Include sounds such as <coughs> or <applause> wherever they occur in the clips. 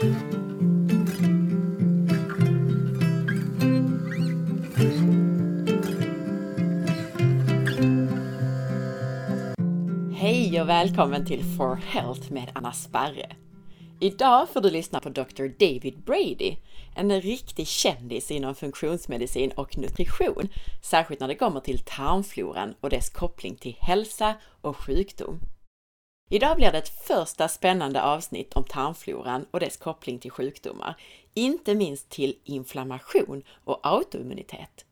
Hej och välkommen till For Health med Anna Sparre. Idag får du lyssna på Dr. David Brady, en riktig kändis inom funktionsmedicin och nutrition, särskilt när det kommer till tarmfloran och dess koppling till hälsa och sjukdom. Idag blir det ett första spännande avsnitt om tarmfloran och dess koppling till sjukdomar, inte minst till inflammation och autoimmunitet.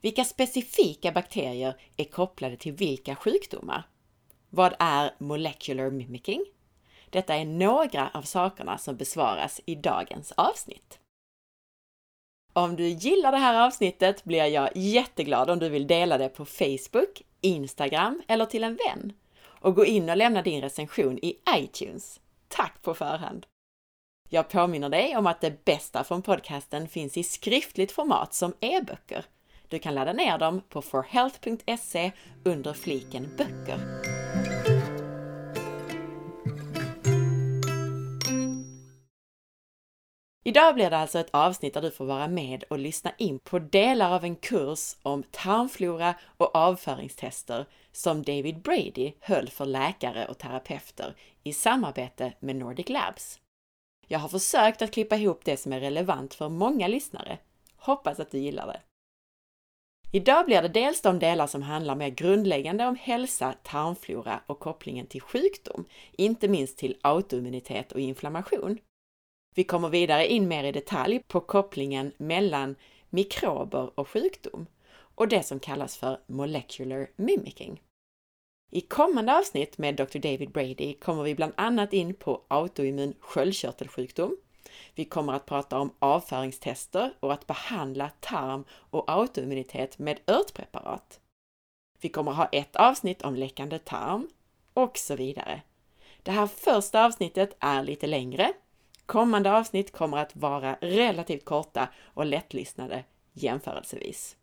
Vilka specifika bakterier är kopplade till vilka sjukdomar? Vad är molecular mimicking? Detta är några av sakerna som besvaras i dagens avsnitt. Om du gillar det här avsnittet blir jag jätteglad om du vill dela det på Facebook, Instagram eller till en vän. Och gå in och lämna din recension i iTunes. Tack på förhand! Jag påminner dig om att det bästa från podcasten finns i skriftligt format som e-böcker. Du kan ladda ner dem på forhealth.se under fliken böcker. Idag blir det alltså ett avsnitt där du får vara med och lyssna in på delar av en kurs om tarmflora och avföringstester som David Brady höll för läkare och terapeuter i samarbete med Nordic Labs. Jag har försökt att klippa ihop det som är relevant för många lyssnare. Hoppas att du gillar det! Idag blir det dels de delar som handlar mer grundläggande om hälsa, tarmflora och kopplingen till sjukdom, inte minst till autoimmunitet och inflammation. Vi kommer vidare in mer i detalj på kopplingen mellan mikrober och sjukdom och det som kallas för molecular mimicking. I kommande avsnitt med Dr. David Brady kommer vi bland annat in på autoimmun sköldkörtelsjukdom. Vi kommer att prata om avföringstester och att behandla tarm och autoimmunitet med örtpreparat. Vi kommer ha ett avsnitt om läckande tarm och så vidare. Det här första avsnittet är lite längre Kommande avsnitt kommer att vara relativt korta och lättlyssnade jämförelsevis.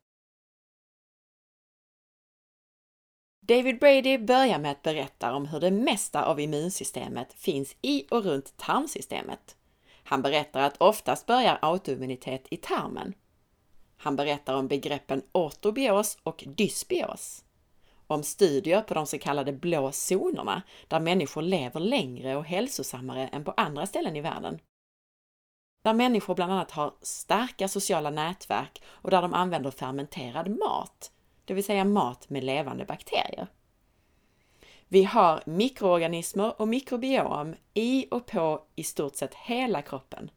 David Brady börjar med att berätta om hur det mesta av immunsystemet finns i och runt tarmsystemet. Han berättar att oftast börjar autoimmunitet i tarmen. Han berättar om begreppen ortobios och dysbios. Om studier på de så kallade blå zonerna, där människor lever längre och hälsosammare än på andra ställen i världen. Där människor bland annat har starka sociala nätverk och där de använder fermenterad mat, det vill säga mat med levande bakterier. Vi har mikroorganismer och mikrobiom i och på i stort sett hela kroppen.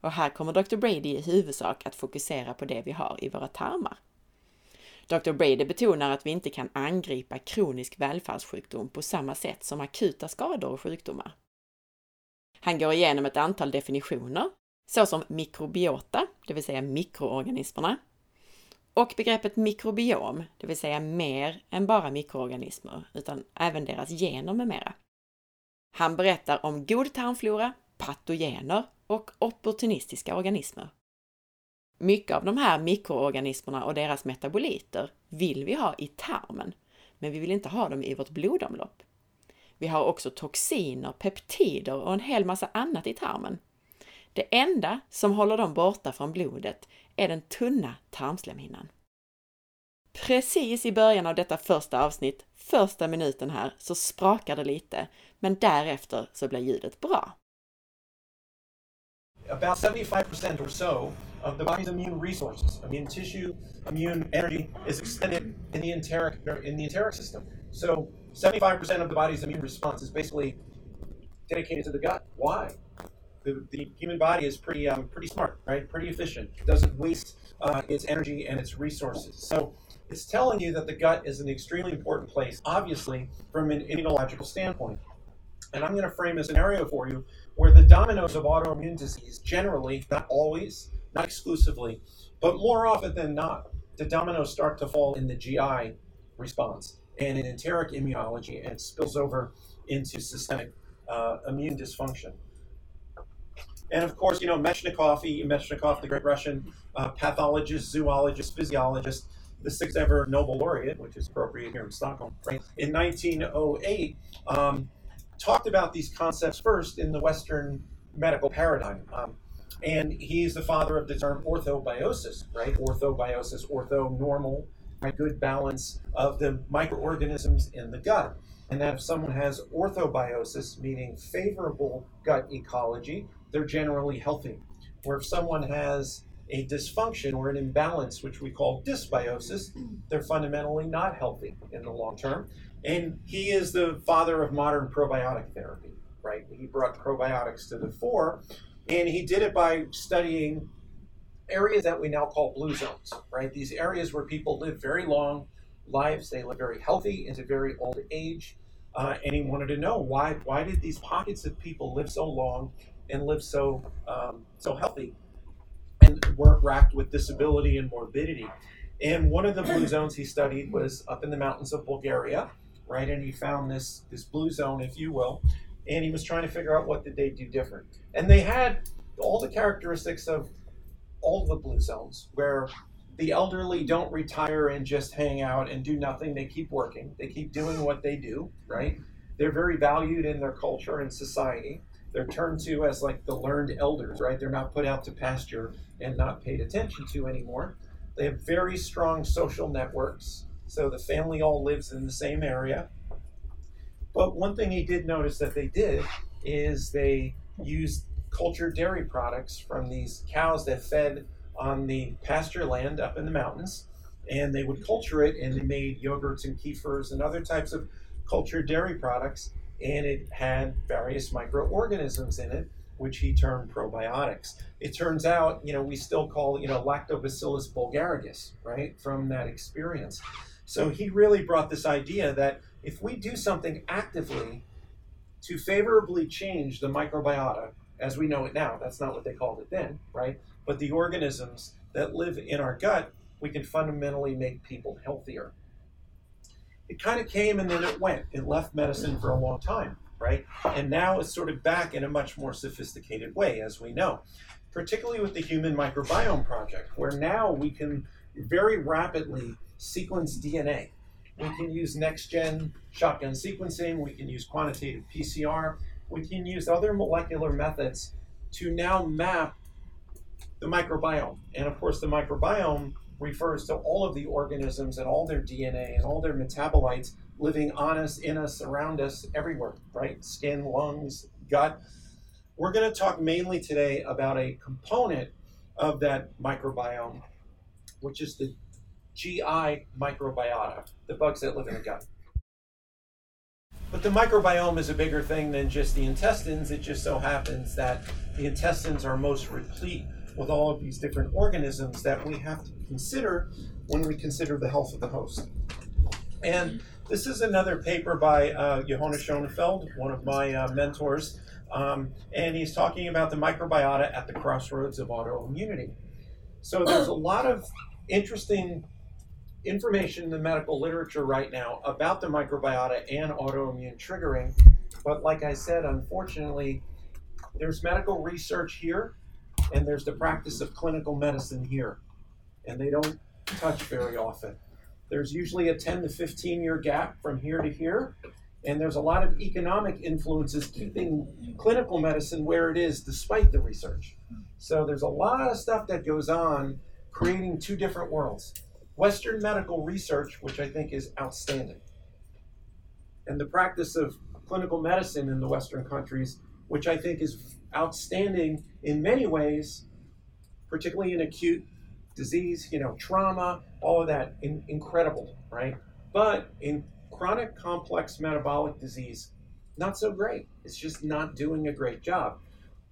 Och här kommer Dr. Brady i huvudsak att fokusera på det vi har i våra tarmar. Dr. Brady betonar att vi inte kan angripa kronisk välfärdssjukdom på samma sätt som akuta skador och sjukdomar. Han går igenom ett antal definitioner, såsom mikrobiota, det vill säga mikroorganismerna, och begreppet mikrobiom, det vill säga mer än bara mikroorganismer, utan även deras gener med mera. Han berättar om god tarmflora, patogener och opportunistiska organismer. Mycket av de här mikroorganismerna och deras metaboliter vill vi ha i tarmen, men vi vill inte ha dem i vårt blodomlopp. Vi har också toxiner, peptider och en hel massa annat i tarmen. Det enda som håller dem borta från blodet är den tunna tarmslemhinnan. Precis i början av detta första avsnitt, första minuten här, så sprakar det lite, men därefter så blir ljudet bra. About 75% or so of the body's immune resources, immune tissue, immune energy is expended in the enteric in the enteric system. So 75% of the body's immune response is basically dedicated to the gut. Why? The, the human body is pretty um, pretty smart, right? Pretty efficient. It doesn't waste uh, its energy and its resources. So it's telling you that the gut is an extremely important place, obviously, from an immunological standpoint. And I'm going to frame a scenario for you where the dominoes of autoimmune disease generally, not always, not exclusively, but more often than not, the dominoes start to fall in the GI response and in enteric immunology and spills over into systemic uh, immune dysfunction. And of course, you know, Meshnikov. Meshnikov, the great Russian uh, pathologist, zoologist, physiologist, the sixth ever Nobel laureate, which is appropriate here in Stockholm, right? in 1908, um, talked about these concepts first in the Western medical paradigm. Um, and he's the father of the term orthobiosis, right? Orthobiosis, ortho, normal, a good balance of the microorganisms in the gut. And that if someone has orthobiosis, meaning favorable gut ecology, they're generally healthy. Where if someone has a dysfunction or an imbalance, which we call dysbiosis, they're fundamentally not healthy in the long term. And he is the father of modern probiotic therapy, right? He brought probiotics to the fore, and he did it by studying areas that we now call blue zones, right? These areas where people live very long lives, they live very healthy into very old age. Uh, and he wanted to know why why did these pockets of people live so long and live so um, so healthy and weren't racked with disability and morbidity. And one of the blue zones he studied was up in the mountains of Bulgaria, right? And he found this this blue zone, if you will, and he was trying to figure out what did they do different. And they had all the characteristics of all the blue zones where the elderly don't retire and just hang out and do nothing. They keep working. They keep doing what they do, right? They're very valued in their culture and society. They're turned to as like the learned elders, right? They're not put out to pasture and not paid attention to anymore. They have very strong social networks. So the family all lives in the same area. But one thing he did notice that they did is they used cultured dairy products from these cows that fed on the pasture land up in the mountains. And they would culture it and they made yogurts and kefirs and other types of cultured dairy products. And it had various microorganisms in it, which he termed probiotics. It turns out, you know, we still call, you know, Lactobacillus bulgaricus, right, from that experience. So he really brought this idea that if we do something actively to favorably change the microbiota as we know it now. That's not what they called it then, right? But the organisms that live in our gut, we can fundamentally make people healthier. It kind of came and then it went. It left medicine for a long time, right? And now it's sort of back in a much more sophisticated way, as we know, particularly with the Human Microbiome Project, where now we can very rapidly sequence DNA. We can use next gen shotgun sequencing, we can use quantitative PCR, we can use other molecular methods to now map the microbiome. And of course, the microbiome refers to all of the organisms and all their DNA and all their metabolites living on us, in us, around us, everywhere, right? Skin, lungs, gut. We're going to talk mainly today about a component of that microbiome, which is the GI microbiota, the bugs that live in the gut. But the microbiome is a bigger thing than just the intestines. It just so happens that the intestines are most replete with all of these different organisms that we have to consider when we consider the health of the host. And this is another paper by uh, Johannes Schonefeld, one of my uh, mentors, um, and he's talking about the microbiota at the crossroads of autoimmunity. So there's a lot of interesting information in the medical literature right now about the microbiota and autoimmune triggering. But like I said, unfortunately, there's medical research here and there's the practice of clinical medicine here. And they don't touch very often. There's usually a 10 to 15 year gap from here to here. And there's a lot of economic influences keeping clinical medicine where it is despite the research. So there's a lot of stuff that goes on creating two different worlds. Western medical research, which I think is outstanding, and the practice of clinical medicine in the Western countries, which I think is outstanding in many ways, particularly in acute disease, you know, trauma, all of that, in, incredible, right? But in chronic complex metabolic disease, not so great. It's just not doing a great job.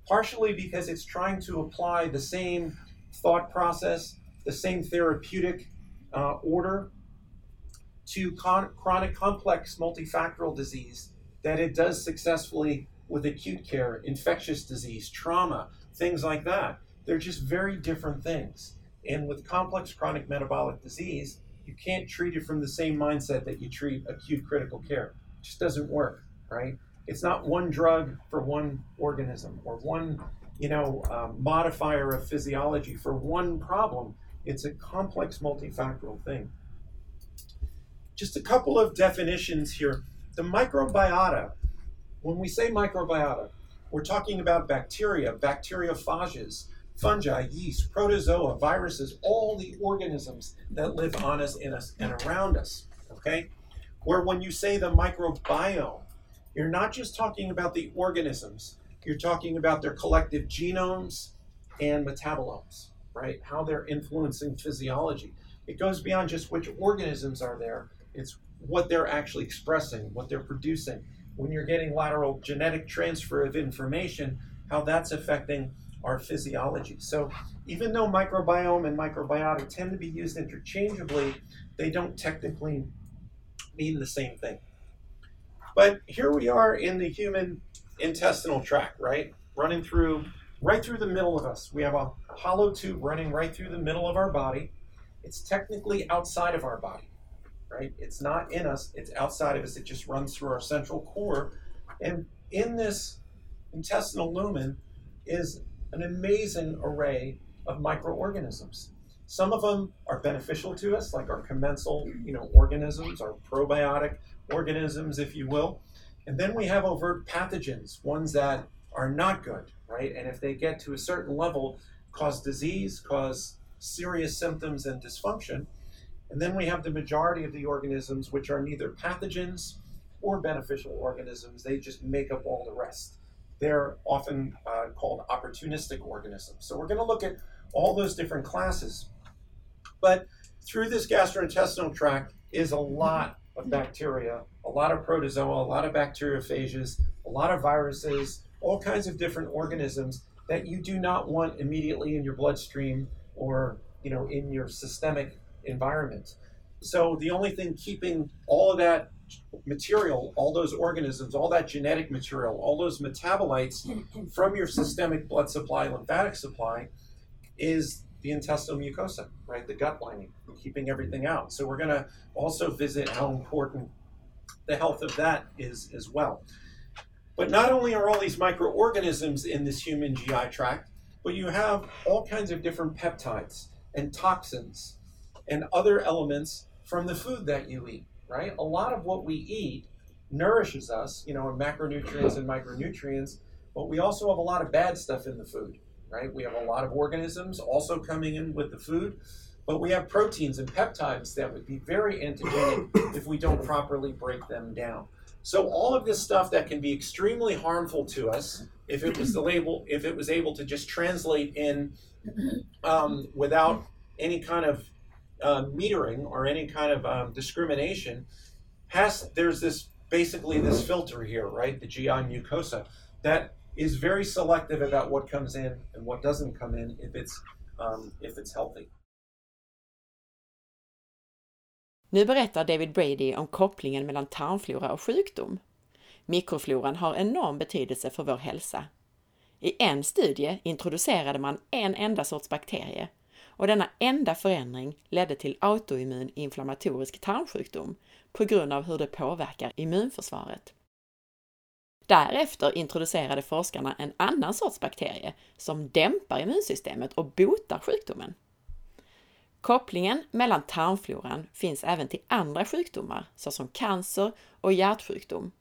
Partially because it's trying to apply the same thought process, the same therapeutic uh, order to con- chronic complex multifactorial disease that it does successfully with acute care, infectious disease, trauma, things like that. They're just very different things. And with complex chronic metabolic disease, you can't treat it from the same mindset that you treat acute critical care. It just doesn't work, right? It's not one drug for one organism or one, you know, um, modifier of physiology for one problem. It's a complex multifactorial thing. Just a couple of definitions here. The microbiota, when we say microbiota, We're talking about bacteria, bacteriophages, fungi, yeast, protozoa, viruses, all the organisms that live on us, in us, and around us. Okay? Where when you say the microbiome, you're not just talking about the organisms, you're talking about their collective genomes and metabolomes, right? How they're influencing physiology. It goes beyond just which organisms are there, it's what they're actually expressing, what they're producing. When you're getting lateral genetic transfer of information, how that's affecting our physiology. So even though microbiome and microbiota tend to be used interchangeably, they don't technically mean the same thing. But here we are in the human intestinal tract, right? Running through right through the middle of us. We have a hollow tube running right through the middle of our body. It's technically outside of our body, right? It's not in us, it's outside of us. It just runs through our central core. And in this intestinal lumen is an amazing array of microorganisms. Some of them are beneficial to us, like our commensal, you know, organisms, our probiotic organisms, if you will. And then we have overt pathogens, ones that are not good, right? And if they get to a certain level, cause disease, cause serious symptoms and dysfunction. And then we have the majority of the organisms which are neither pathogens or beneficial organisms. They just make up all the rest. They're often uh, called opportunistic organisms. So we're going to look at all those different classes. But through this gastrointestinal tract is a lot of bacteria, a lot of protozoa, a lot of bacteriophages, a lot of viruses, all kinds of different organisms that you do not want immediately in your bloodstream or you know in your systemic environment. So the only thing keeping all of that material, all those organisms, all that genetic material, all those metabolites <coughs> from your systemic blood supply, lymphatic supply, is the intestinal mucosa, right? The gut lining, keeping everything out. So we're going to also visit how important the health of that is as well. But not only are all these microorganisms in this human GI tract, but you have all kinds of different peptides and toxins and other elements from the food that you eat, right? A lot of what we eat nourishes us, you know, in macronutrients and micronutrients, but we also have a lot of bad stuff in the food, right? We have a lot of organisms also coming in with the food, but we have proteins and peptides that would be very antigenic if we don't properly break them down. So all of this stuff that can be extremely harmful to us, if it was the label, if it was able to just translate in um, without any kind of uh, metering or any kind of um, discrimination, has there's this basically this filter here, right? The GI mucosa that is very selective about what comes in and what doesn't come in if it's um, if it's healthy. Nu berättar David Brady om kopplingen mellan tarmflora och sjukdom. Mikrofloran har enorm betydelse för vår hälsa. I en studie introducerade man en enda sorts bakterie och denna enda förändring ledde till autoimmun inflammatorisk tarmsjukdom på grund av hur det påverkar immunförsvaret. Därefter introducerade forskarna en annan sorts bakterie som dämpar immunsystemet och botar sjukdomen. Kopplingen mellan tarmfloran finns även till andra sjukdomar såsom cancer och hjärtsjukdom.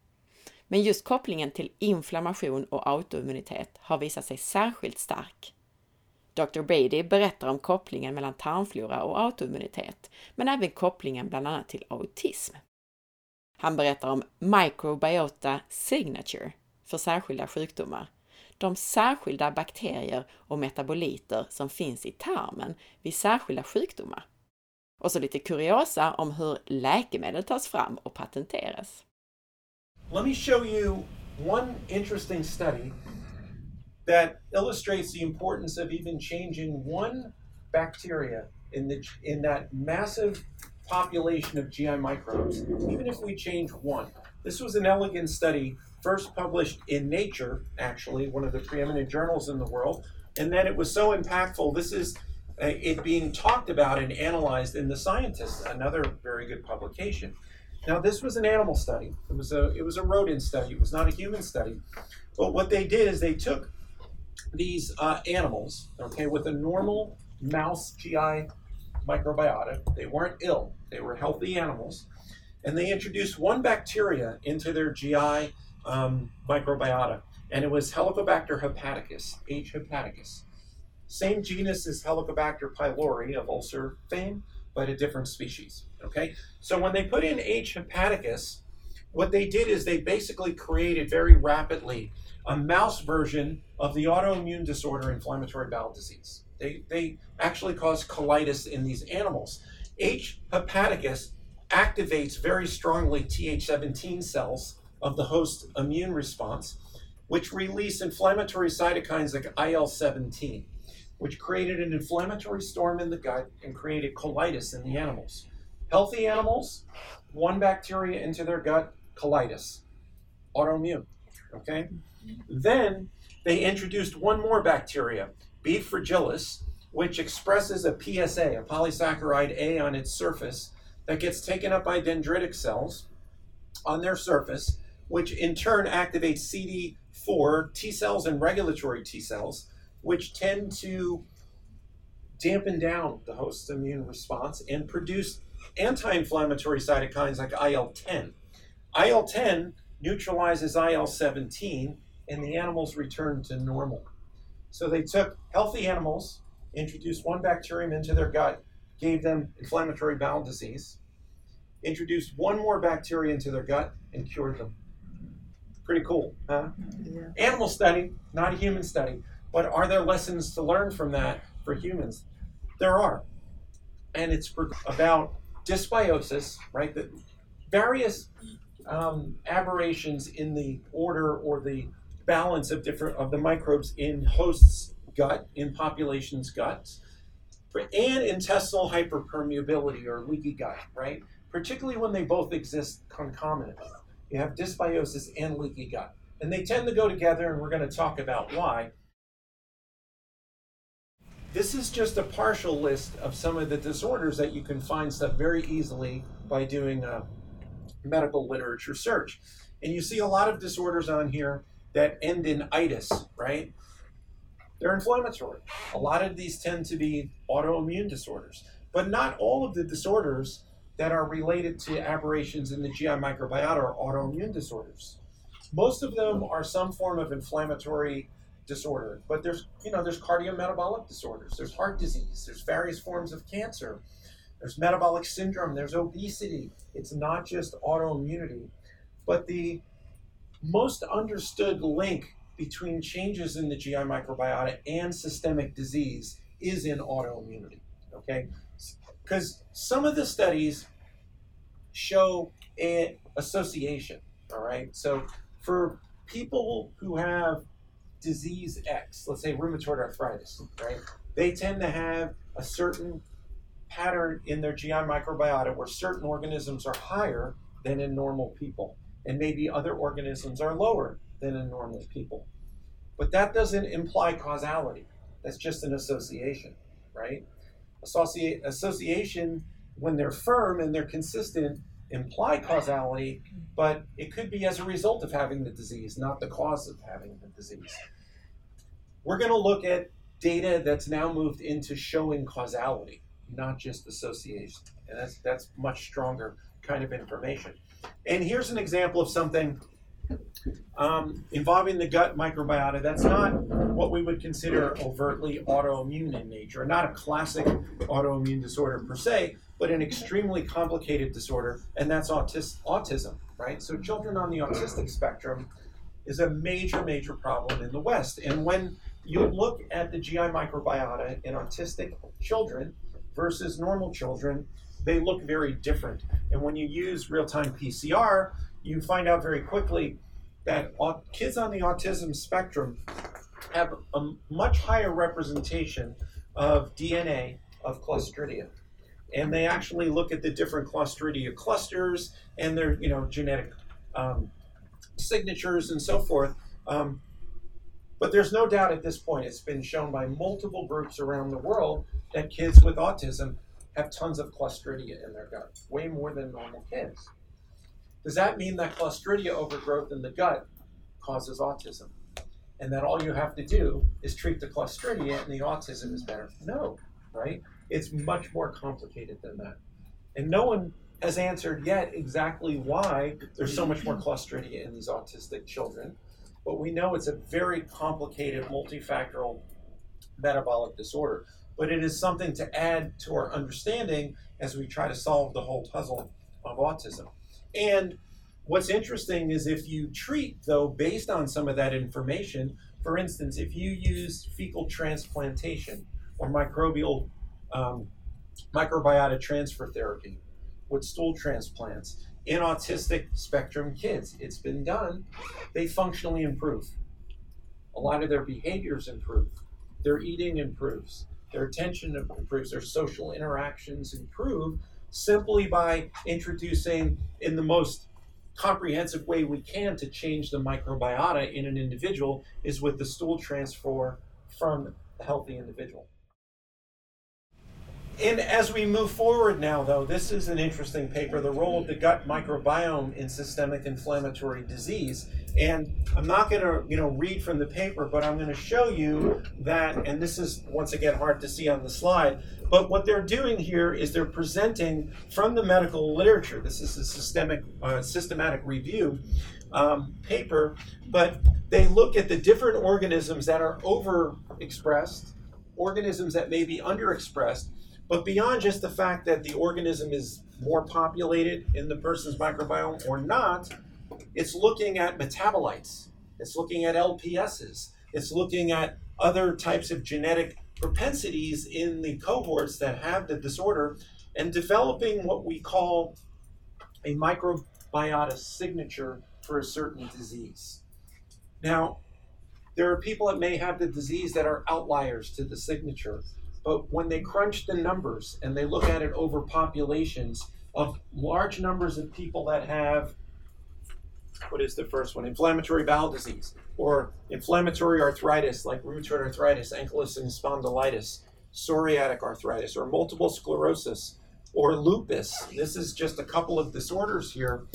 Men just kopplingen till inflammation och autoimmunitet har visat sig särskilt stark. Dr. Brady berättar om kopplingen mellan tarmflora och autoimmunitet, men även kopplingen bland annat till autism. Han berättar om Microbiota Signature för särskilda sjukdomar de särskilda bakterier och metaboliter som finns i tarmen vid särskilda sjukdomar. Och så lite kuriosa om hur läkemedel tas fram och patenteras. Let me show you one interesting study that illustrates the importance of even changing one bacteria in, the, in that massive population of GI microbes, even if we change one. This was an elegant study first published in Nature, actually, one of the preeminent journals in the world. And then it was so impactful. This is uh, it being talked about and analyzed in The Scientist, another very good publication. Now, this was an animal study. It was a it was a rodent study. It was not a human study. But what they did is they took these uh, animals, okay, with a normal mouse GI microbiota. They weren't ill. They were healthy animals, and they introduced one bacteria into their GI um, microbiota. and it was Helicobacter hepaticus, H. hepaticus. Same genus as Helicobacter pylori of ulcer fame, but a different species. Okay, so when they put in H. hepaticus, what they did is they basically created very rapidly a mouse version of the autoimmune disorder inflammatory bowel disease. They, they actually cause colitis in these animals. H. hepaticus activates very strongly Th17 cells of the host immune response, which release inflammatory cytokines like IL 17, which created an inflammatory storm in the gut and created colitis in the animals. Healthy animals, one bacteria into their gut, colitis, autoimmune. Okay? Then they introduced one more bacteria, B. fragilis, which expresses a PSA, a polysaccharide A on its surface, that gets taken up by dendritic cells on their surface, which in turn activates CD4 T cells and regulatory T cells, which tend to dampen down the host's immune response and produce anti inflammatory cytokines like IL 10. IL 10 neutralizes IL 17, and the animals return to normal. So they took healthy animals, introduced one bacterium into their gut, gave them inflammatory bowel disease, introduced one more bacteria into their gut, and cured them. Pretty cool, huh? Yeah. Animal study, not a human study. But are there lessons to learn from that for humans? There are. And it's about dysbiosis, right? The various um, aberrations in the order or the balance of different of the microbes in hosts' gut, in populations' guts, and intestinal hyperpermeability or leaky gut, right? Particularly when they both exist concomitantly. You have dysbiosis and leaky gut. And they tend to go together, and we're going to talk about why. This is just a partial list of some of the disorders that you can find stuff very easily by doing a medical literature search. And you see a lot of disorders on here that end in itis, right? They're inflammatory. A lot of these tend to be autoimmune disorders, but not all of the disorders that are related to aberrations in the GI microbiota or autoimmune disorders. Most of them are some form of inflammatory disorder, but there's you know there's cardiometabolic disorders, there's heart disease, there's various forms of cancer, there's metabolic syndrome, there's obesity. It's not just autoimmunity, but the most understood link between changes in the GI microbiota and systemic disease is in autoimmunity. Okay, because some of the studies show an association. All right, so for people who have disease X, let's say rheumatoid arthritis, right? They tend to have a certain pattern in their GI microbiota where certain organisms are higher than in normal people, and maybe other organisms are lower than in normal people. But that doesn't imply causality. That's just an association, right? Associ- association, when they're firm and they're consistent, imply causality, but it could be as a result of having the disease, not the cause of having the disease. We're going to look at data that's now moved into showing causality, not just association. And that's, that's much stronger kind of information. And here's an example of something um, involving the gut microbiota that's not what we would consider overtly autoimmune in nature, not a classic autoimmune disorder per se, but an extremely complicated disorder, and that's autis- autism, right? So, children on the autistic spectrum is a major, major problem in the West. And when you look at the GI microbiota in autistic children versus normal children, they look very different. And when you use real time PCR, you find out very quickly that kids on the autism spectrum have a much higher representation of DNA of Clostridia. And they actually look at the different Clostridia clusters and their, you know, genetic um, signatures and so forth. Um, but there's no doubt at this point, it's been shown by multiple groups around the world that kids with autism have tons of Clostridia in their gut, way more than normal kids. Does that mean that Clostridia overgrowth in the gut causes autism? And that all you have to do is treat the Clostridia and the autism is better? No, right? It's much more complicated than that. And no one has answered yet exactly why there's so much more Clostridia in these autistic children. but we know it's a very complicated multifactorial metabolic disorder. But it is something to add to our understanding as we try to solve the whole puzzle of autism. And what's interesting is if you treat, though, based on some of that information, for instance, if you use fecal transplantation or microbial um, microbiota transfer therapy with stool transplants in autistic spectrum kids, it's been done, they functionally improve. A lot of their behaviors improve, their eating improves, their attention improves, their social interactions improve simply by introducing in the most comprehensive way we can to change the microbiota in an individual is with the stool transfer from a healthy individual. And as we move forward now, though, this is an interesting paper the role of the gut microbiome in systemic inflammatory disease. And I'm not going to you know, read from the paper, but I'm going to show you that, and this is once again hard to see on the slide, but what they're doing here is they're presenting from the medical literature. This is a systemic, uh, systematic review um, paper, but they look at the different organisms that are overexpressed, organisms that may be underexpressed, but beyond just the fact that the organism is more populated in the person's microbiome or not, it's looking at metabolites, it's looking at LPSs, it's looking at other types of genetic propensities in the cohorts that have the disorder and developing what we call a microbiota signature for a certain disease. Now, there are people that may have the disease that are outliers to the signature. But when they crunch the numbers and they look at it over populations of large numbers of people that have what is the first one? Inflammatory bowel disease or inflammatory arthritis like rheumatoid arthritis, ankylosing spondylitis, psoriatic arthritis, or multiple sclerosis or lupus. This is just a couple of disorders here.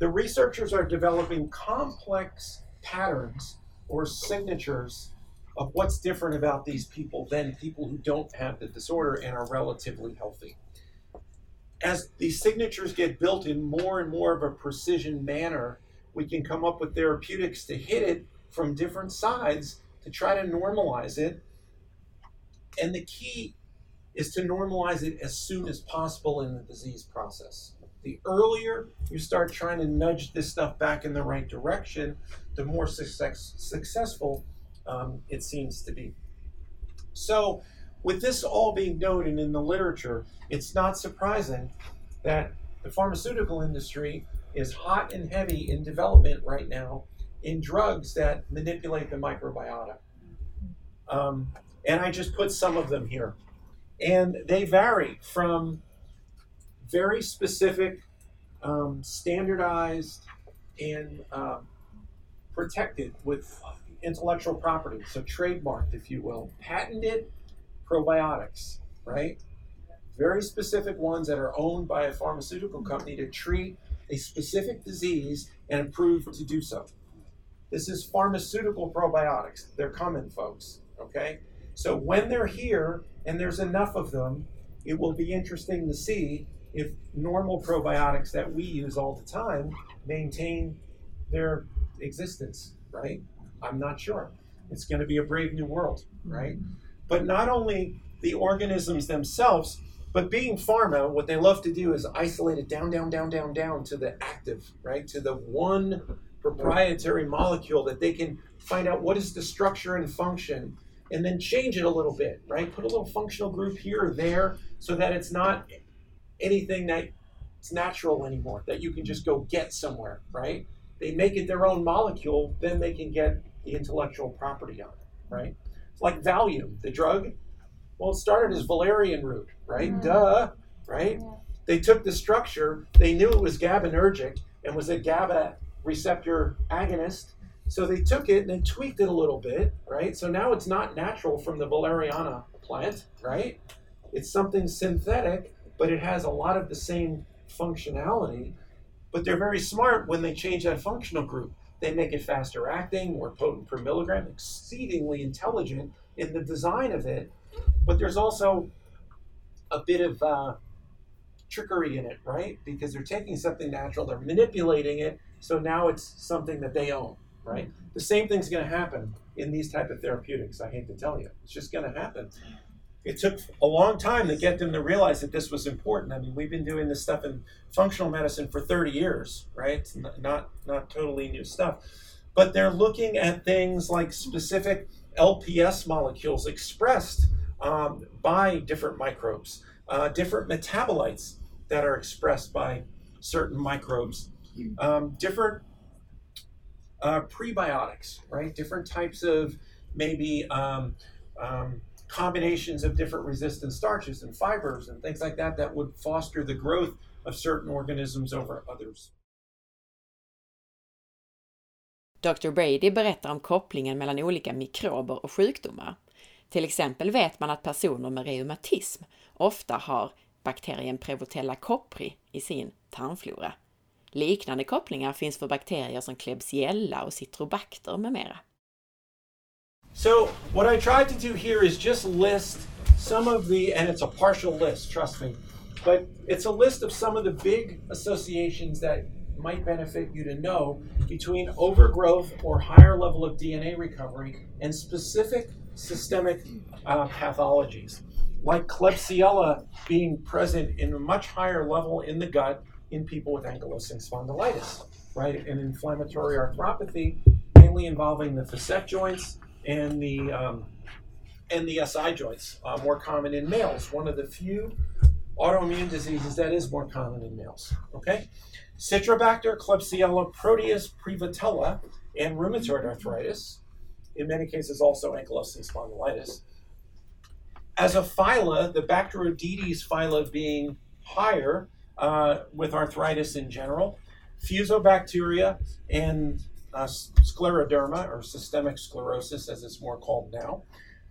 The researchers are developing complex patterns or signatures of what's different about these people than people who don't have the disorder and are relatively healthy. As these signatures get built in more and more of a precision manner, we can come up with therapeutics to hit it from different sides to try to normalize it. And the key is to normalize it as soon as possible in the disease process. The earlier you start trying to nudge this stuff back in the right direction, the more success, successful um, it seems to be. So, with this all being known in the literature, it's not surprising that the pharmaceutical industry is hot and heavy in development right now in drugs that manipulate the microbiota. Um, and I just put some of them here. And they vary from very specific, um, standardized, and uh, protected with intellectual property, so trademarked, if you will, patented probiotics, right? Very specific ones that are owned by a pharmaceutical company to treat a specific disease and approved to do so. This is pharmaceutical probiotics. They're coming, folks, okay? So when they're here and there's enough of them, it will be interesting to see if normal probiotics that we use all the time maintain their existence, right? I'm not sure. It's going to be a brave new world, right? Mm-hmm. But not only the organisms themselves, but being pharma, what they love to do is isolate it down, down, down, down, down to the active, right? To the one proprietary molecule that they can find out what is the structure and function and then change it a little bit, right? Put a little functional group here or there so that it's not anything that it's natural anymore, that you can just go get somewhere, right? They make it their own molecule, then they can get the intellectual property on it, right? It's like Valium, the drug. Well, it started as valerian root, right? Mm-hmm. Duh, right? Yeah. They took the structure, they knew it was GABAergic and was a GABA receptor agonist. So they took it and they tweaked it a little bit, right? So now it's not natural from the valeriana plant, right? It's something synthetic, but it has a lot of the same functionality. But they're very smart when they change that functional group. They make it faster acting, more potent per milligram, exceedingly intelligent in the design of it. But there's also a bit of uh, trickery in it, right? Because they're taking something natural, they're manipulating it, so now it's something that they own, right? The same thing's going to happen in these type of therapeutics. I hate to tell you, it's just going to happen. It took a long time to get them to realize that this was important. I mean, we've been doing this stuff in functional medicine for 30 years, right? Not not totally new stuff, but they're looking at things like specific LPS molecules expressed um, by different microbes, uh, different metabolites that are expressed by certain microbes, um, different uh, prebiotics, right? Different types of maybe um, um, combinations of different resistant starches and fibers and things like that that would foster the growth of certain organisms over others. Dr. Brady berättar om kopplingen mellan olika mikrober och sjukdomar. Till exempel vet man att personer med reumatism ofta har bakterien Prevotella copri i sin tarmflora. Liknande kopplingar finns för bakterier som Klebsiella och Citrobacter med mera. So what I tried to do here is just list some of the, and it's a partial list, trust me, but it's a list of some of the big associations that might benefit you to know between overgrowth or higher level of DNA recovery and specific systemic uh, pathologies, like Klebsiella being present in a much higher level in the gut in people with ankylosing spondylitis, right? An inflammatory arthropathy, mainly involving the facet joints and the um, and the SI joints, more common in males. One of the few autoimmune diseases that is more common in males. Okay, Citrobacter, Klebsiella, Proteus, Prevotella, and rheumatoid arthritis. In many cases, also ankylosing spondylitis. As a phyla, the Bacteroidetes phyla being higher uh, with arthritis in general, Fusobacteria and uh, scleroderma, or systemic sclerosis as it's more called now,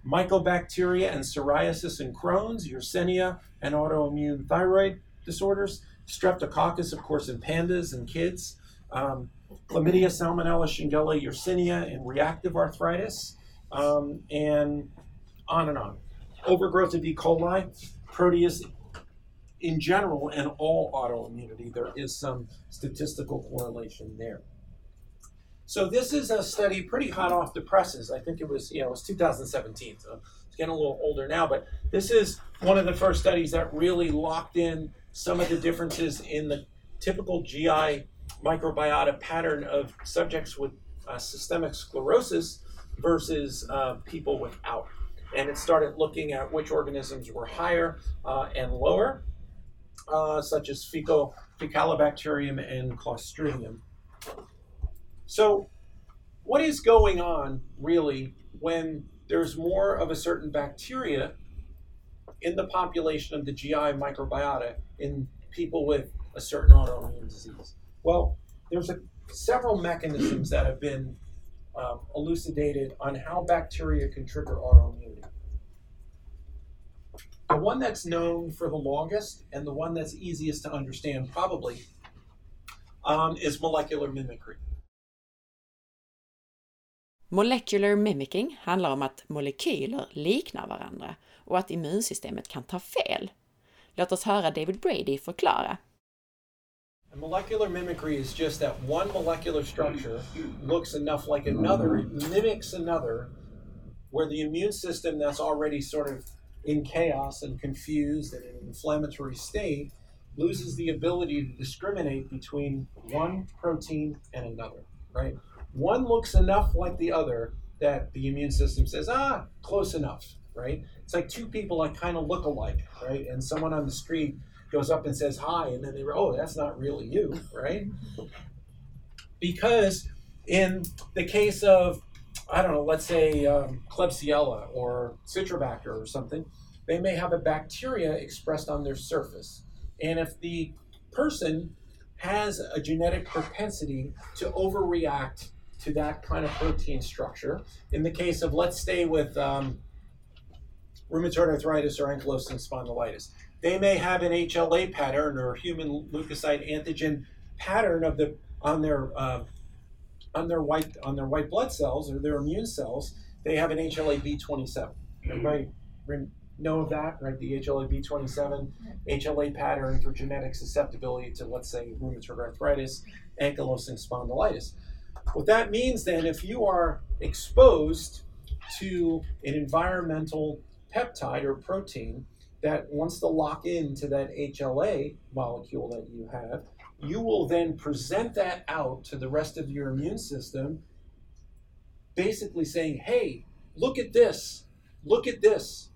mycobacteria and psoriasis and Crohn's, Yersinia and autoimmune thyroid disorders, streptococcus, of course, in pandas and kids, um, chlamydia, salmonella, shigella, Yersinia, and reactive arthritis, um, and on and on. Overgrowth of E. coli, Proteus in general, and all autoimmunity, there is some statistical correlation there. So this is a study pretty hot off the presses. I think it was, you know, it was 2017. So it's getting a little older now, but this is one of the first studies that really locked in some of the differences in the typical GI microbiota pattern of subjects with uh, systemic sclerosis versus uh, people without. And it started looking at which organisms were higher uh, and lower, uh, such as fecal, Fecalibacterium and Clostridium. So, what is going on really when there's more of a certain bacteria in the population of the GI microbiota in people with a certain autoimmune disease? Well, there's a, several mechanisms that have been um, elucidated on how bacteria can trigger autoimmunity. The one that's known for the longest and the one that's easiest to understand, probably, um, is molecular mimicry. Molecular mimicking handlar om att molekyler liknar varandra och att immunsystemet kan ta fel. Låt oss höra David Brady förklara. molecular mimicry is just that one molecular structure looks enough like another, mimics another, where the immune system that's already sort of in chaos and confused and in an inflammatory state loses the ability to discriminate between one protein and another, right? One looks enough like the other that the immune system says, ah, close enough, right? It's like two people that kind of look alike, right? And someone on the street goes up and says hi, and then they, oh, that's not really you, right? Because in the case of, I don't know, let's say um, Klebsiella or Citrobacter or something, they may have a bacteria expressed on their surface. And if the person has a genetic propensity to overreact to that kind of protein structure. In the case of, let's stay with um, rheumatoid arthritis or ankylosing spondylitis, they may have an HLA pattern or human leukocyte antigen pattern of the on their uh, on their white on their white blood cells or their immune cells. They have an HLA B27. Everybody know of that, right? The HLA B27 HLA pattern for genetic susceptibility to, let's say, rheumatoid arthritis, ankylosing spondylitis. What that means then, if you are exposed to an environmental peptide or protein that wants to lock into that HLA molecule that you have, you will then present that out to the rest of your immune system, basically saying, hey, look at this, look at this.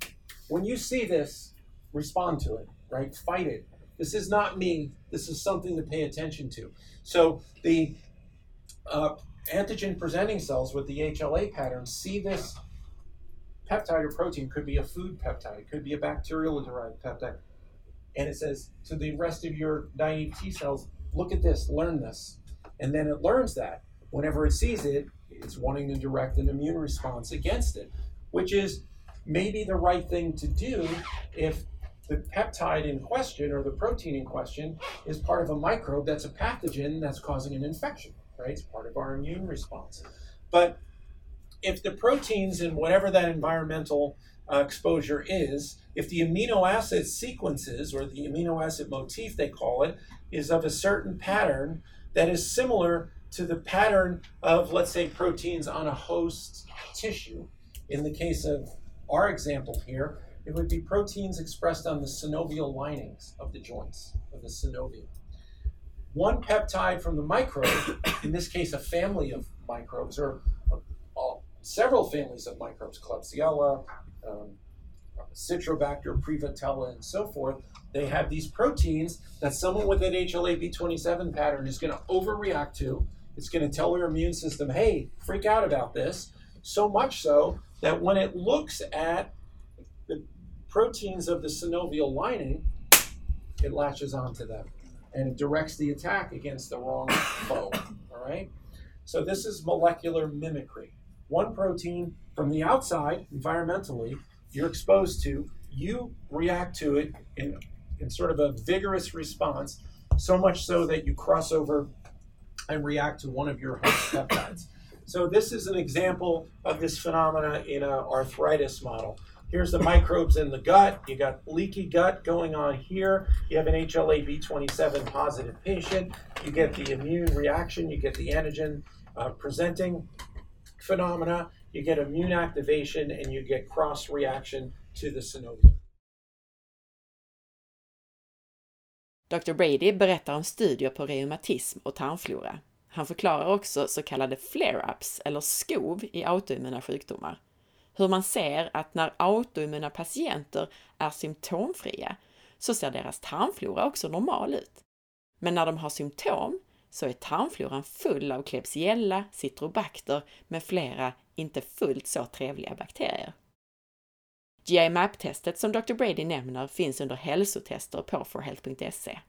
When you see this, respond to it, right? Fight it. This is not me. This is something to pay attention to. So the uh, antigen presenting cells with the HLA pattern see this peptide or protein, could be a food peptide, could be a bacterial derived peptide. And it says to the rest of your naive T cells, look at this, learn this. And then it learns that. Whenever it sees it, it's wanting to direct an immune response against it, which is maybe the right thing to do if the peptide in question or the protein in question is part of a microbe that's a pathogen that's causing an infection, right? It's part of our immune response. But if the proteins in whatever that environmental uh, exposure is, if the amino acid sequences or the amino acid motif, they call it, is of a certain pattern that is similar to the pattern of, let's say, proteins on a host tissue. In the case of our example here, it would be proteins expressed on the synovial linings of the joints, of the synovium. One peptide from the microbe, <coughs> in this case a family of microbes, or uh, several families of microbes, Klebsiella, um, Citrobacter, Prevotella, and so forth, they have these proteins that someone with an HLA-B27 pattern is going to overreact to. It's going to tell their immune system, hey, freak out about this. So much so that when it looks at the proteins of the synovial lining, it latches onto them and directs the attack against the wrong foe. All right? So this is molecular mimicry. One protein from the outside, environmentally, you're exposed to, you react to it in, in sort of a vigorous response, so much so that you cross over and react to one of your host peptides. So this is an example of this phenomena in an arthritis model. Here's the microbes in the gut. You got leaky gut going on here. You have an HLA B27 positive patient. You get the immune reaction. You get the antigen uh, presenting phenomena you get immune activation and you get cross reaction to the synovium. Dr. Brady berättar om studier på reumatism och tarmflora. Han förklarar också så kallade flare-ups eller skov i autoimmuna sjukdomar. Hur man ser att när autoimmuna patienter är symptomfria så ser deras tarmflora också normal ut. Men när de har symptom så är tarmfloran full av Klebsiella, Citrobacter med flera inte fullt så trevliga bakterier. GI-MAP-testet som Dr. Brady nämner finns under hälsotester på forhealth.se.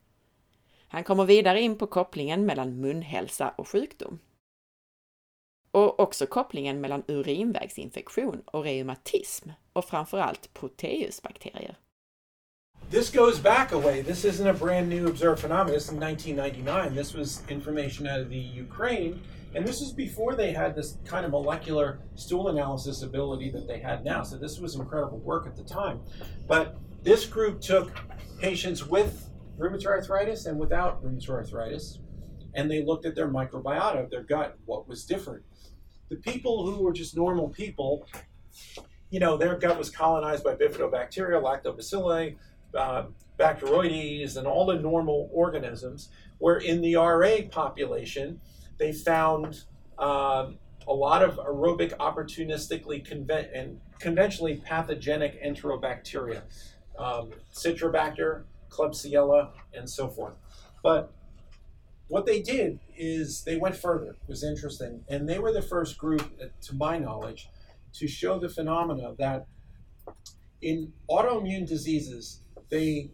Han kommer vidare in på kopplingen mellan munhälsa och sjukdom. Och också kopplingen mellan urinvägsinfektion och reumatism och framförallt proteusbakterier. This goes back a way. This isn't a brand new observed phenomenon. This is 1999. This was information out of the Ukraine. And this was before they had this kind of molecular stool analysis ability that they had now. So this was incredible work at the time. But this group took patients with rheumatoid arthritis and without rheumatoid arthritis, and they looked at their microbiota, their gut, what was different. The people who were just normal people, you know, their gut was colonized by bifidobacteria, lactobacilli, uh, Bacteroides, and all the normal organisms, where in the RA population, they found um, a lot of aerobic, opportunistically conven- and conventionally pathogenic enterobacteria, um, Citrobacter, Klebsiella, and so forth. But what they did is they went further. It was interesting. And they were the first group, uh, to my knowledge, to show the phenomena that in autoimmune diseases, they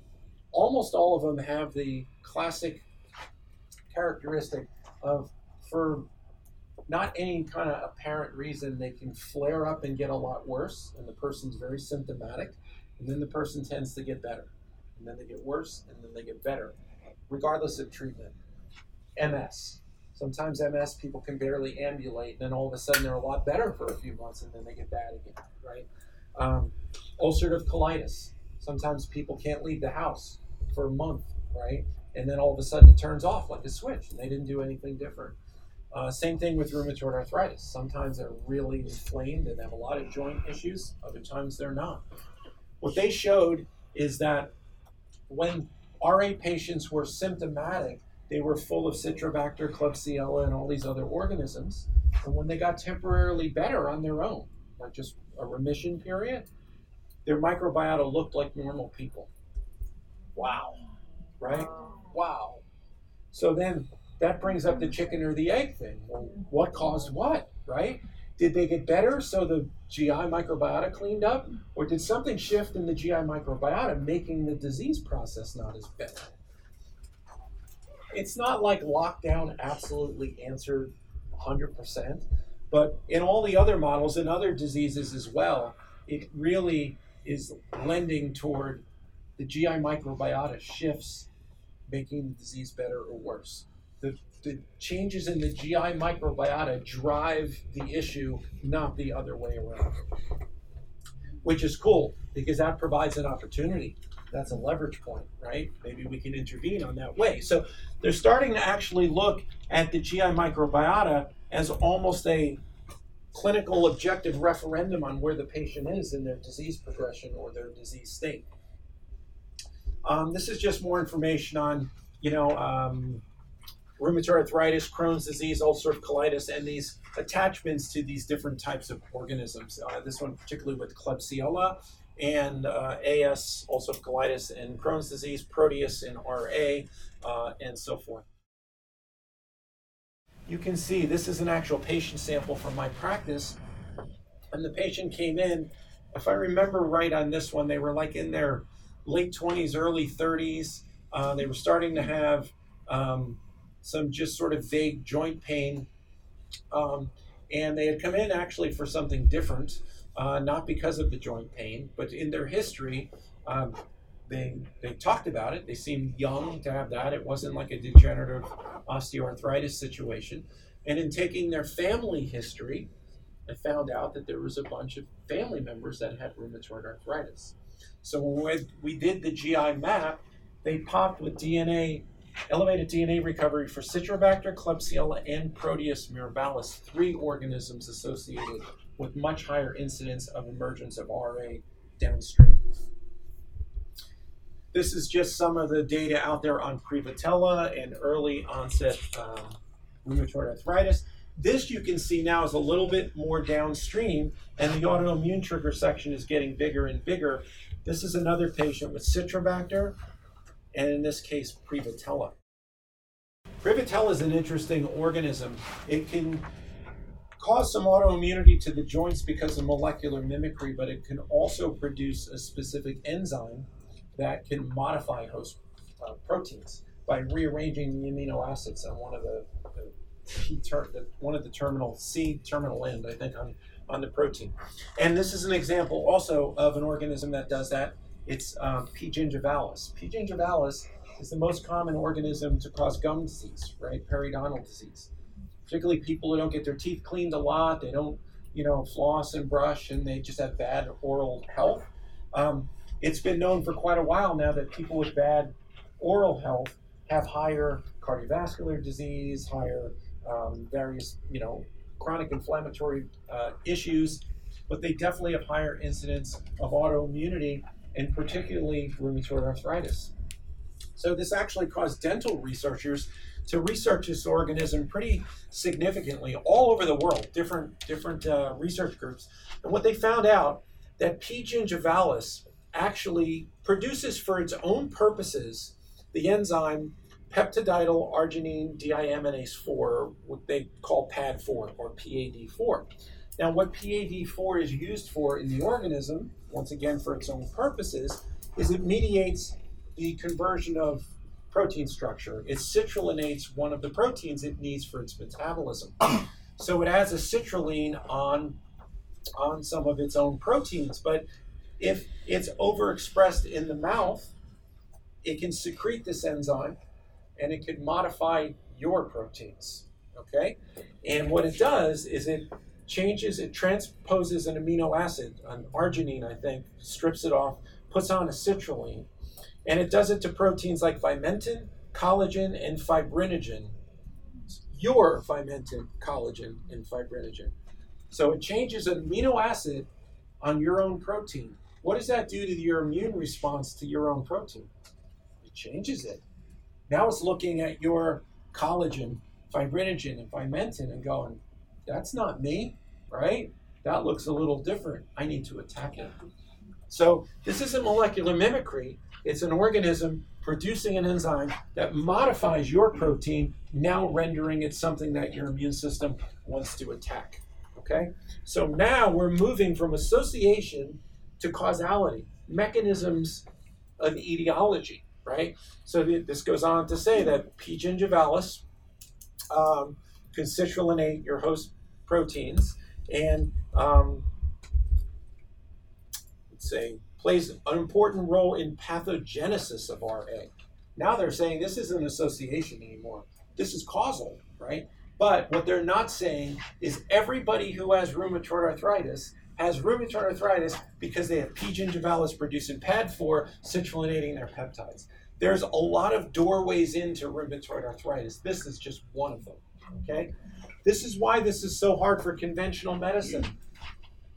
almost all of them have the classic characteristic of for not any kind of apparent reason they can flare up and get a lot worse and the person's very symptomatic and then the person tends to get better and then they get worse and then they get better regardless of treatment ms sometimes ms people can barely ambulate and then all of a sudden they're a lot better for a few months and then they get bad again right um, ulcerative colitis Sometimes people can't leave the house for a month, right? And then all of a sudden it turns off like a switch and they didn't do anything different. Uh, same thing with rheumatoid arthritis. Sometimes they're really inflamed and have a lot of joint issues, other times they're not. What they showed is that when RA patients were symptomatic, they were full of Citrobacter, Klebsiella, and all these other organisms. And when they got temporarily better on their own, like just a remission period, their microbiota looked like normal people. Wow. Right? Wow. So then that brings up the chicken or the egg thing. Well, what caused what, right? Did they get better so the GI microbiota cleaned up? Or did something shift in the GI microbiota making the disease process not as bad? It's not like lockdown absolutely answered 100%, but in all the other models and other diseases as well, it really is lending toward the GI microbiota shifts, making the disease better or worse. The, the changes in the GI microbiota drive the issue, not the other way around. Which is cool because that provides an opportunity. That's a leverage point, right? Maybe we can intervene on that way. So they're starting to actually look at the GI microbiota as almost a clinical objective referendum on where the patient is in their disease progression or their disease state. Um, this is just more information on, you know, um, rheumatoid arthritis, Crohn's disease, ulcerative colitis, and these attachments to these different types of organisms. Uh, this one particularly with Klebsiella and uh, AS, ulcerative colitis, and Crohn's disease, Proteus and RA, uh, and so forth. You can see this is an actual patient sample from my practice. And the patient came in, if I remember right on this one, they were like in their late 20s, early 30s. Uh, they were starting to have um, some just sort of vague joint pain. Um, and they had come in actually for something different, uh, not because of the joint pain, but in their history, um, they they talked about it. They seemed young to have that. It wasn't like a degenerative osteoarthritis situation. And in taking their family history, I found out that there was a bunch of family members that had rheumatoid arthritis. So when we did the GI map, they popped with DNA, elevated DNA recovery for Citrobacter, Klebsiella, and Proteus mirabilis, three organisms associated with much higher incidence of emergence of RA downstream. This is just some of the data out there on Prevotella and early onset um, rheumatoid arthritis. This you can see now is a little bit more downstream, and the autoimmune trigger section is getting bigger and bigger. This is another patient with Citrobacter, and in this case, Prevotella. Prevotella is an interesting organism. It can cause some autoimmunity to the joints because of molecular mimicry, but it can also produce a specific enzyme that can modify host uh, proteins by rearranging the amino acids on one of the, the, ter- the, one of the terminal C terminal end, I think, on on the protein. And this is an example also of an organism that does that. It's um, P. gingivalis. P. gingivalis is the most common organism to cause gum disease, right? Periodontal disease. Particularly people who don't get their teeth cleaned a lot, they don't, you know, floss and brush, and they just have bad oral health. Um, it's been known for quite a while now that people with bad oral health have higher cardiovascular disease, higher um, various, you know, chronic inflammatory uh, issues, but they definitely have higher incidence of autoimmunity and particularly rheumatoid arthritis. So this actually caused dental researchers to research this organism pretty significantly all over the world, different different uh, research groups, and what they found out that P. gingivalis actually produces for its own purposes the enzyme peptidyl arginine deaminase 4, what they call PAD4 or PAD4. Now, what PAD4 is used for in the organism, once again for its own purposes, is it mediates the conversion of protein structure. It citrullinates one of the proteins it needs for its metabolism. <clears throat> so it adds a citrulline on, on some of its own proteins, but if it's overexpressed in the mouth, it can secrete this enzyme and it can modify your proteins. Okay? And what it does is it changes, it transposes an amino acid, an arginine, I think, strips it off, puts on a citrulline, and it does it to proteins like vimentin, collagen, and fibrinogen. your vimentin, collagen, and fibrinogen. So it changes an amino acid on your own protein. What does that do to your immune response to your own protein? It changes it. Now it's looking at your collagen, fibrinogen, and vimentin and going, that's not me, right? That looks a little different. I need to attack it. So this isn't molecular mimicry. It's an organism producing an enzyme that modifies your protein, now rendering it something that your immune system wants to attack. Okay? So now we're moving from association to causality, mechanisms of etiology, right? So this goes on to say that P. gingivalis um, can citrullinate your host proteins and um, let's say plays an important role in pathogenesis of RA. Now they're saying this isn't an association anymore. This is causal, right? But what they're not saying is everybody who has rheumatoid arthritis has rheumatoid arthritis because they have P. gingivalis producing PAD4 citrullinating their peptides. There's a lot of doorways into rheumatoid arthritis. This is just one of them. Okay? This is why this is so hard for conventional medicine.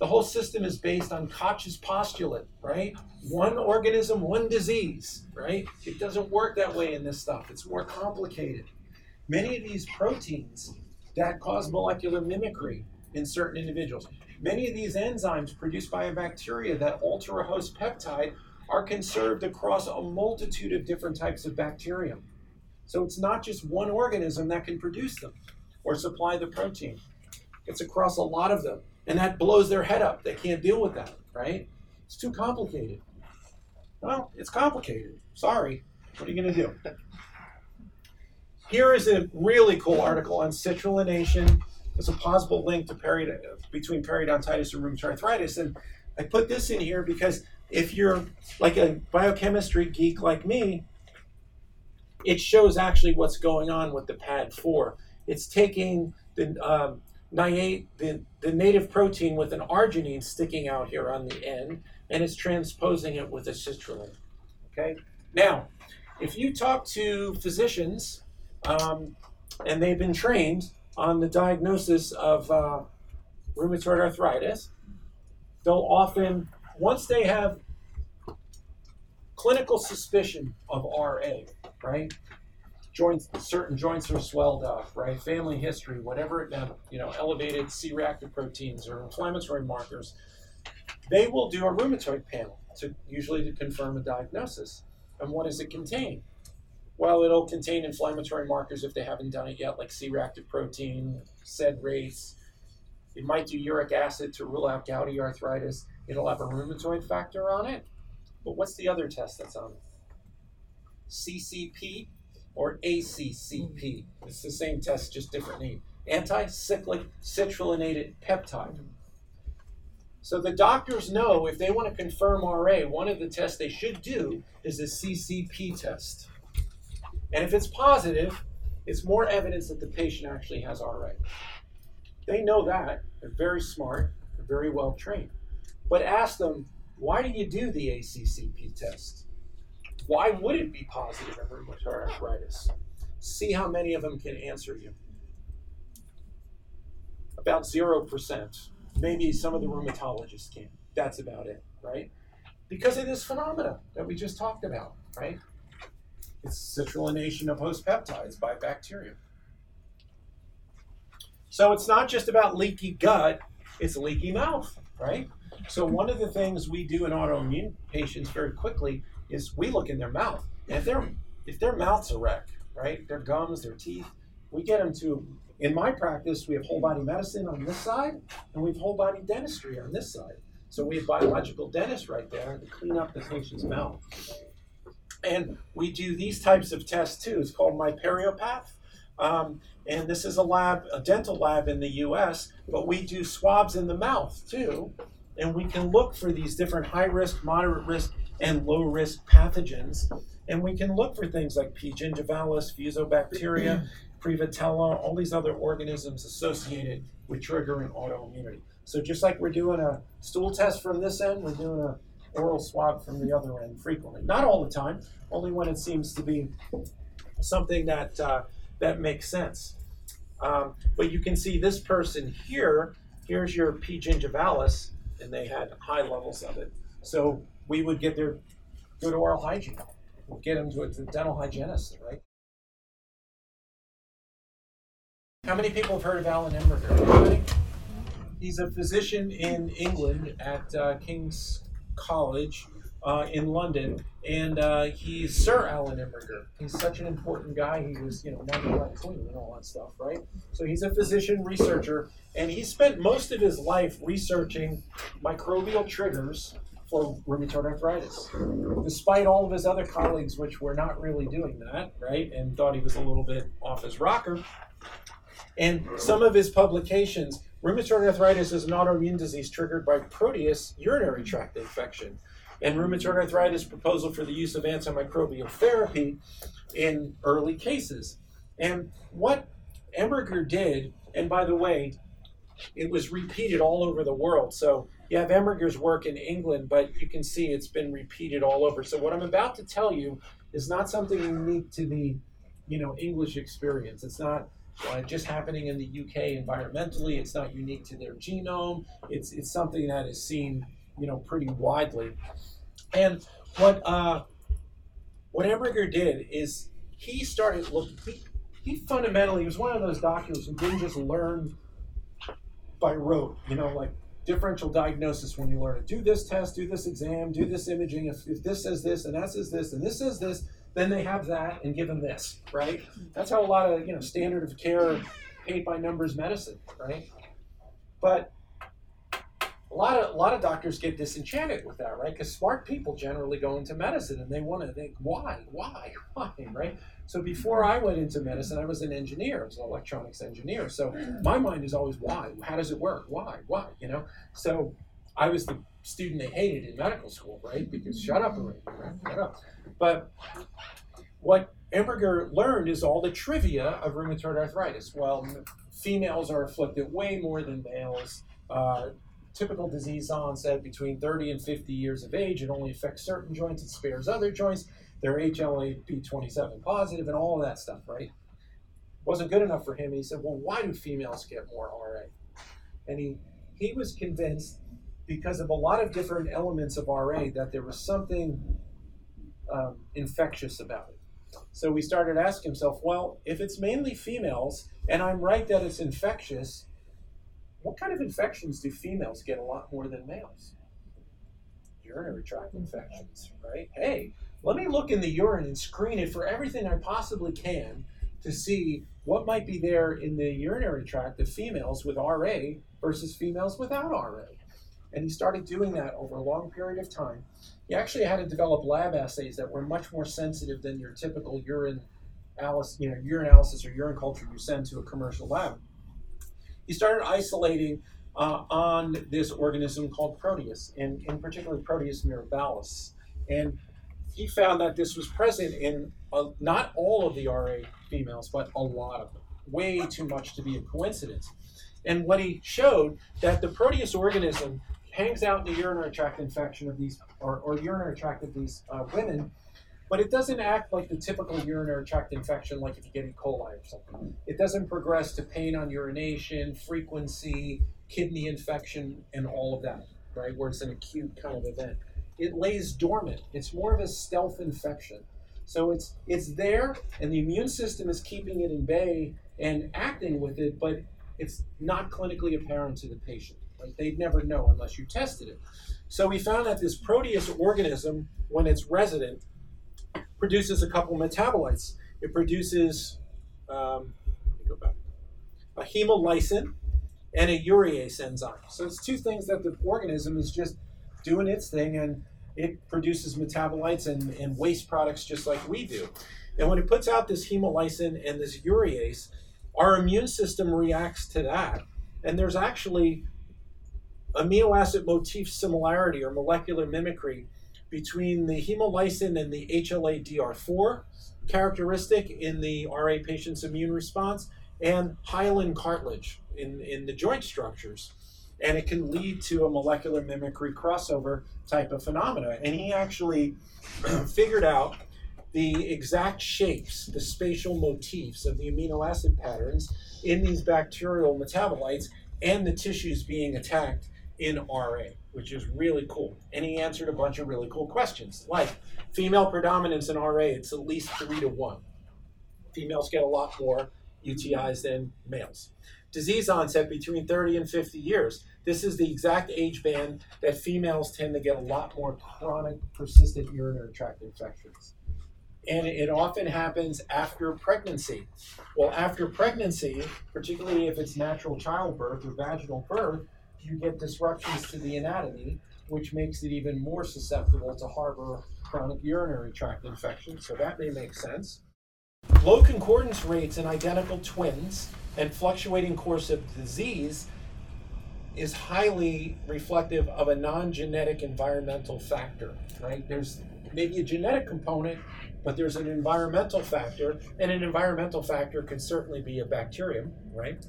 The whole system is based on Koch's postulate, right? One organism, one disease, right? It doesn't work that way in this stuff. It's more complicated. Many of these proteins that cause molecular mimicry in certain individuals, many of these enzymes produced by a bacteria that alter a host peptide are conserved across a multitude of different types of bacterium. So it's not just one organism that can produce them or supply the protein. It's across a lot of them. And that blows their head up. They can't deal with that, right? It's too complicated. Well, it's complicated. Sorry. What are you going to do? Here is a really cool article on citrullination. There's a possible link to period, between periodontitis and rheumatoid arthritis. And I put this in here because if you're like a biochemistry geek like me, it shows actually what's going on with the PAD4. It's taking the, um, the, the native protein with an arginine sticking out here on the end, and it's transposing it with a citrulline. Okay? Now, if you talk to physicians um, and they've been trained on the diagnosis of uh, rheumatoid arthritis. They'll often, once they have clinical suspicion of RA, right? Joints, certain joints are swelled up, right? Family history, whatever it you know, elevated C-reactive proteins or inflammatory markers, they will do a rheumatoid panel to usually to confirm a diagnosis. And what does it contain? Well, it'll contain inflammatory markers if they haven't done it yet, like C-reactive protein, SED rates. It might do uric acid to rule out gouty arthritis. It'll have a rheumatoid factor on it. But what's the other test that's on it? CCP or ACCP. It's the same test, just different name. Anti-cyclic citrullinated peptide. So the doctors know if they want to confirm RA, one of the tests they should do is a CCP test. And if it's positive, it's more evidence that the patient actually has RA. They know that. They're very smart. They're very well trained. But ask them, why do you do the ACCP test? Why would it be positive in rheumatoid arthritis? See how many of them can answer you. About 0%. Maybe some of the rheumatologists can. That's about it, right? Because of this phenomena that we just talked about, right? It's citrullination of host peptides by bacteria. So it's not just about leaky gut, it's leaky mouth, right? So one of the things we do in autoimmune patients very quickly is we look in their mouth. And if their if their mouth's a wreck, right? Their gums, their teeth, we get them to in my practice, we have whole body medicine on this side, and we have whole body dentistry on this side. So we have biological dentists right there to clean up the patient's mouth. And we do these types of tests too. It's called MyPeriopath. Um, and this is a lab, a dental lab in the US, but we do swabs in the mouth too. And we can look for these different high risk, moderate risk, and low risk pathogens. And we can look for things like P. gingivalis, fusobacteria, Prevotella, all these other organisms associated with triggering autoimmunity. So just like we're doing a stool test from this end, we're doing a oral swab from the other end frequently. Not all the time, only when it seems to be something that uh, that makes sense. Um, but you can see this person here. Here's your P. gingivalis, and they had high levels of it. So we would get their good oral hygiene. We'd get them to a dental hygienist, right? How many people have heard of Alan Emberger? He's a physician in England at uh, King's College uh, in London, and uh, he's Sir Alan Emberger. He's such an important guy. He was, you know, the Queen and all that stuff, right? So he's a physician researcher, and he spent most of his life researching microbial triggers for rheumatoid arthritis, despite all of his other colleagues, which were not really doing that, right, and thought he was a little bit off his rocker. And some of his publications, rheumatoid arthritis is an autoimmune disease triggered by Proteus urinary tract infection and rheumatoid arthritis proposal for the use of antimicrobial therapy in early cases. And what Emberger did, and by the way, it was repeated all over the world. So you have Imriger's work in England, but you can see it's been repeated all over. So what I'm about to tell you is not something unique to the, you know, English experience. It's not uh, just happening in the UK environmentally. It's not unique to their genome. It's it's something that is seen, you know, pretty widely. And what uh, what Imriger did is he started looking. He, he fundamentally was one of those doctors who didn't just learn by rote. You know, like differential diagnosis when you learn to do this test, do this exam, do this imaging. If, if this says this and that says this and this says this, then they have that and give them this, right? That's how a lot of you know standard of care, paid by numbers medicine, right? But a lot of a lot of doctors get disenchanted with that, right? Because smart people generally go into medicine and they want to think, why, why, <laughs> why, right? So before I went into medicine, I was an engineer, I was an electronics engineer. So my mind is always why, how does it work, why, why, you know? So I was the student they hated in medical school, right? Because shut up already, right? Shut up. But what Emberger learned is all the trivia of rheumatoid arthritis. Well, females are afflicted way more than males. Uh, typical disease onset between 30 and 50 years of age. It only affects certain joints, it spares other joints. They're HLA-B27 positive and all of that stuff, right? Wasn't good enough for him. He said, well, why do females get more RA? And he, he was convinced because of a lot of different elements of RA that there was something um, infectious about it. So we started asking himself, well, if it's mainly females, and I'm right that it's infectious, what kind of infections do females get a lot more than males? Urinary tract infections, right? Hey, let me look in the urine and screen it for everything I possibly can to see what might be there in the urinary tract of females with RA versus females without RA. And he started doing that over a long period of time. He actually had to develop lab assays that were much more sensitive than your typical urine, you know, urinalysis or urine culture you send to a commercial lab he started isolating uh, on this organism called Proteus, and in particular Proteus mirabilis. And he found that this was present in uh, not all of the RA females, but a lot of them. Way too much to be a coincidence. And what he showed that the Proteus organism hangs out in the urinary tract infection of these, or, or urinary tract of these uh, women, but it doesn't act like the typical urinary tract infection, like if you get E. coli or something. It doesn't progress to pain on urination, frequency, kidney infection, and all of that, right? Where it's an acute kind of event. It lays dormant. It's more of a stealth infection. So it's it's there, and the immune system is keeping it in bay and acting with it, but it's not clinically apparent to the patient. Right? They'd never know unless you tested it. So we found that this Proteus organism, when it's resident, produces a couple metabolites. It produces um, go back, a hemolysin and a urease enzyme. So it's two things that the organism is just doing its thing and it produces metabolites and, and waste products just like we do. And when it puts out this hemolysin and this urease, our immune system reacts to that. And there's actually amino acid motif similarity or molecular mimicry between the hemolysin and the HLA-DR4 characteristic in the RA patient's immune response and hyaline cartilage in, in the joint structures. And it can lead to a molecular mimicry crossover type of phenomena. And he actually <clears throat> figured out the exact shapes, the spatial motifs of the amino acid patterns in these bacterial metabolites and the tissues being attacked in RA, which is really cool. And he answered a bunch of really cool questions, like female predominance in RA, it's at least three to one. Females get a lot more UTIs than males. Disease onset between 30 and 50 years. This is the exact age band that females tend to get a lot more chronic, persistent urinary tract infections. And it often happens after pregnancy. Well, after pregnancy, particularly if it's natural childbirth or vaginal birth, you get disruptions to the anatomy, which makes it even more susceptible to harbor chronic urinary tract infections. So that may make sense. Low concordance rates in identical twins and fluctuating course of disease is highly reflective of a non-genetic environmental factor, right? There's maybe a genetic component, but there's an environmental factor, and an environmental factor can certainly be a bacterium, right?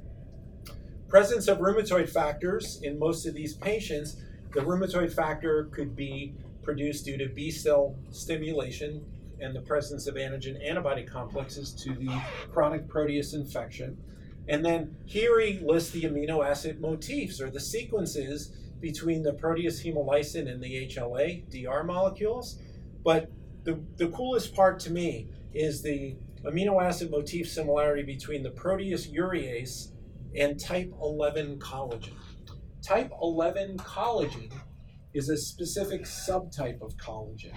Presence of rheumatoid factors in most of these patients, the rheumatoid factor could be produced due to B cell stimulation and the presence of antigen antibody complexes to the chronic proteus infection. And then here he lists the amino acid motifs or the sequences between the proteus hemolysin and the HLA DR molecules. But the, the coolest part to me is the amino acid motif similarity between the proteus urease and type 11 collagen. Type 11 collagen is a specific subtype of collagen,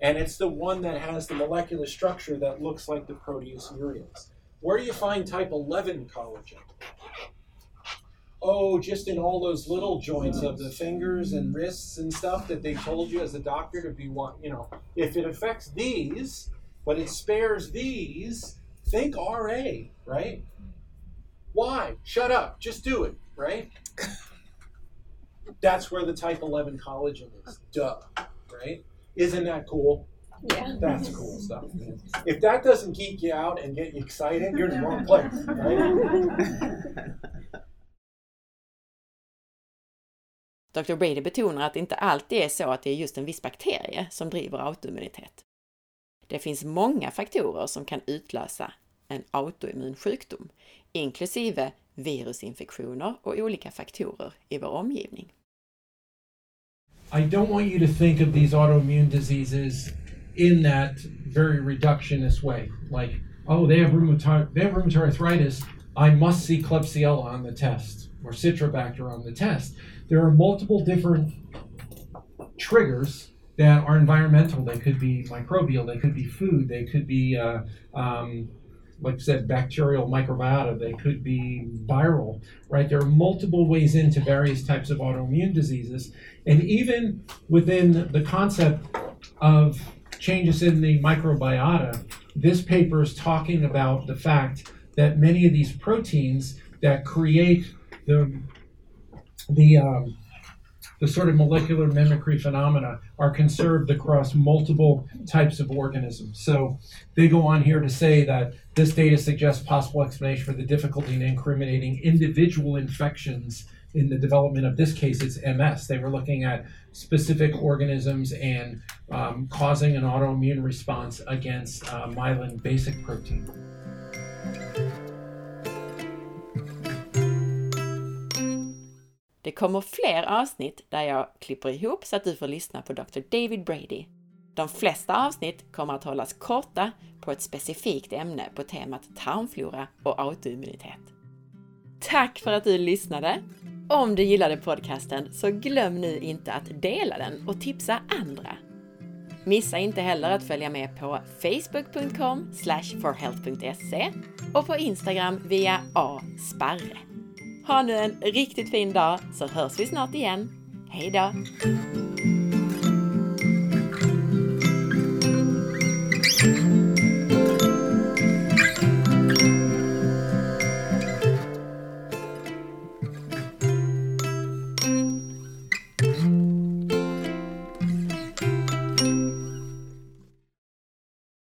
and it's the one that has the molecular structure that looks like the proteus urease. Where do you find type 11 collagen? Oh, just in all those little joints of the fingers and wrists and stuff that they told you as a doctor to be one. You know, if it affects these, but it spares these, think RA, right? Why? Shut up. Just do it, right? That's where the type 11 collagen is. Duh, right? Isn't that cool? Yeah. That's cool stuff. If that doesn't geek you out and get you excited, you're in the wrong place, right? <laughs> Dr. Brady betonar att det inte alltid är så att det är just en viss bakterie som driver autoimmunitet. Det finns många faktorer som kan utlösa en autoimmun sjukdom, inklusive virusinfektioner och olika faktorer i vår omgivning. I don't want you to think of these autoimmune diseases in that very reductionist way. Like, oh, they have rheumatoid, they have rheumatoid arthritis. I must see Klebsiella on the test or Citrobacter on the test. There are multiple different triggers that are environmental. They could be microbial. They could be food. They could be, uh, um, like I said, bacterial microbiota. They could be viral, right? There are multiple ways into various types of autoimmune diseases. And even within the concept of changes in the microbiota, this paper is talking about the fact that many of these proteins that create the the um, the sort of molecular mimicry phenomena are conserved across multiple types of organisms. So they go on here to say that this data suggests possible explanation for the difficulty in incriminating individual infections in the development of this case, it's MS. They were looking at specific organisms and um, causing an autoimmune response against uh, myelin basic protein. Det kommer fler avsnitt där jag klipper ihop så att du får lyssna på Dr. David Brady. De flesta avsnitt kommer att hållas korta på ett specifikt ämne på temat tarmflora och autoimmunitet. Tack för att du lyssnade! Om du gillade podcasten så glöm nu inte att dela den och tipsa andra. Missa inte heller att följa med på facebook.com forhealth.se och på Instagram via asparre. Ha nu en riktigt fin dag så hörs vi snart igen. Hej då!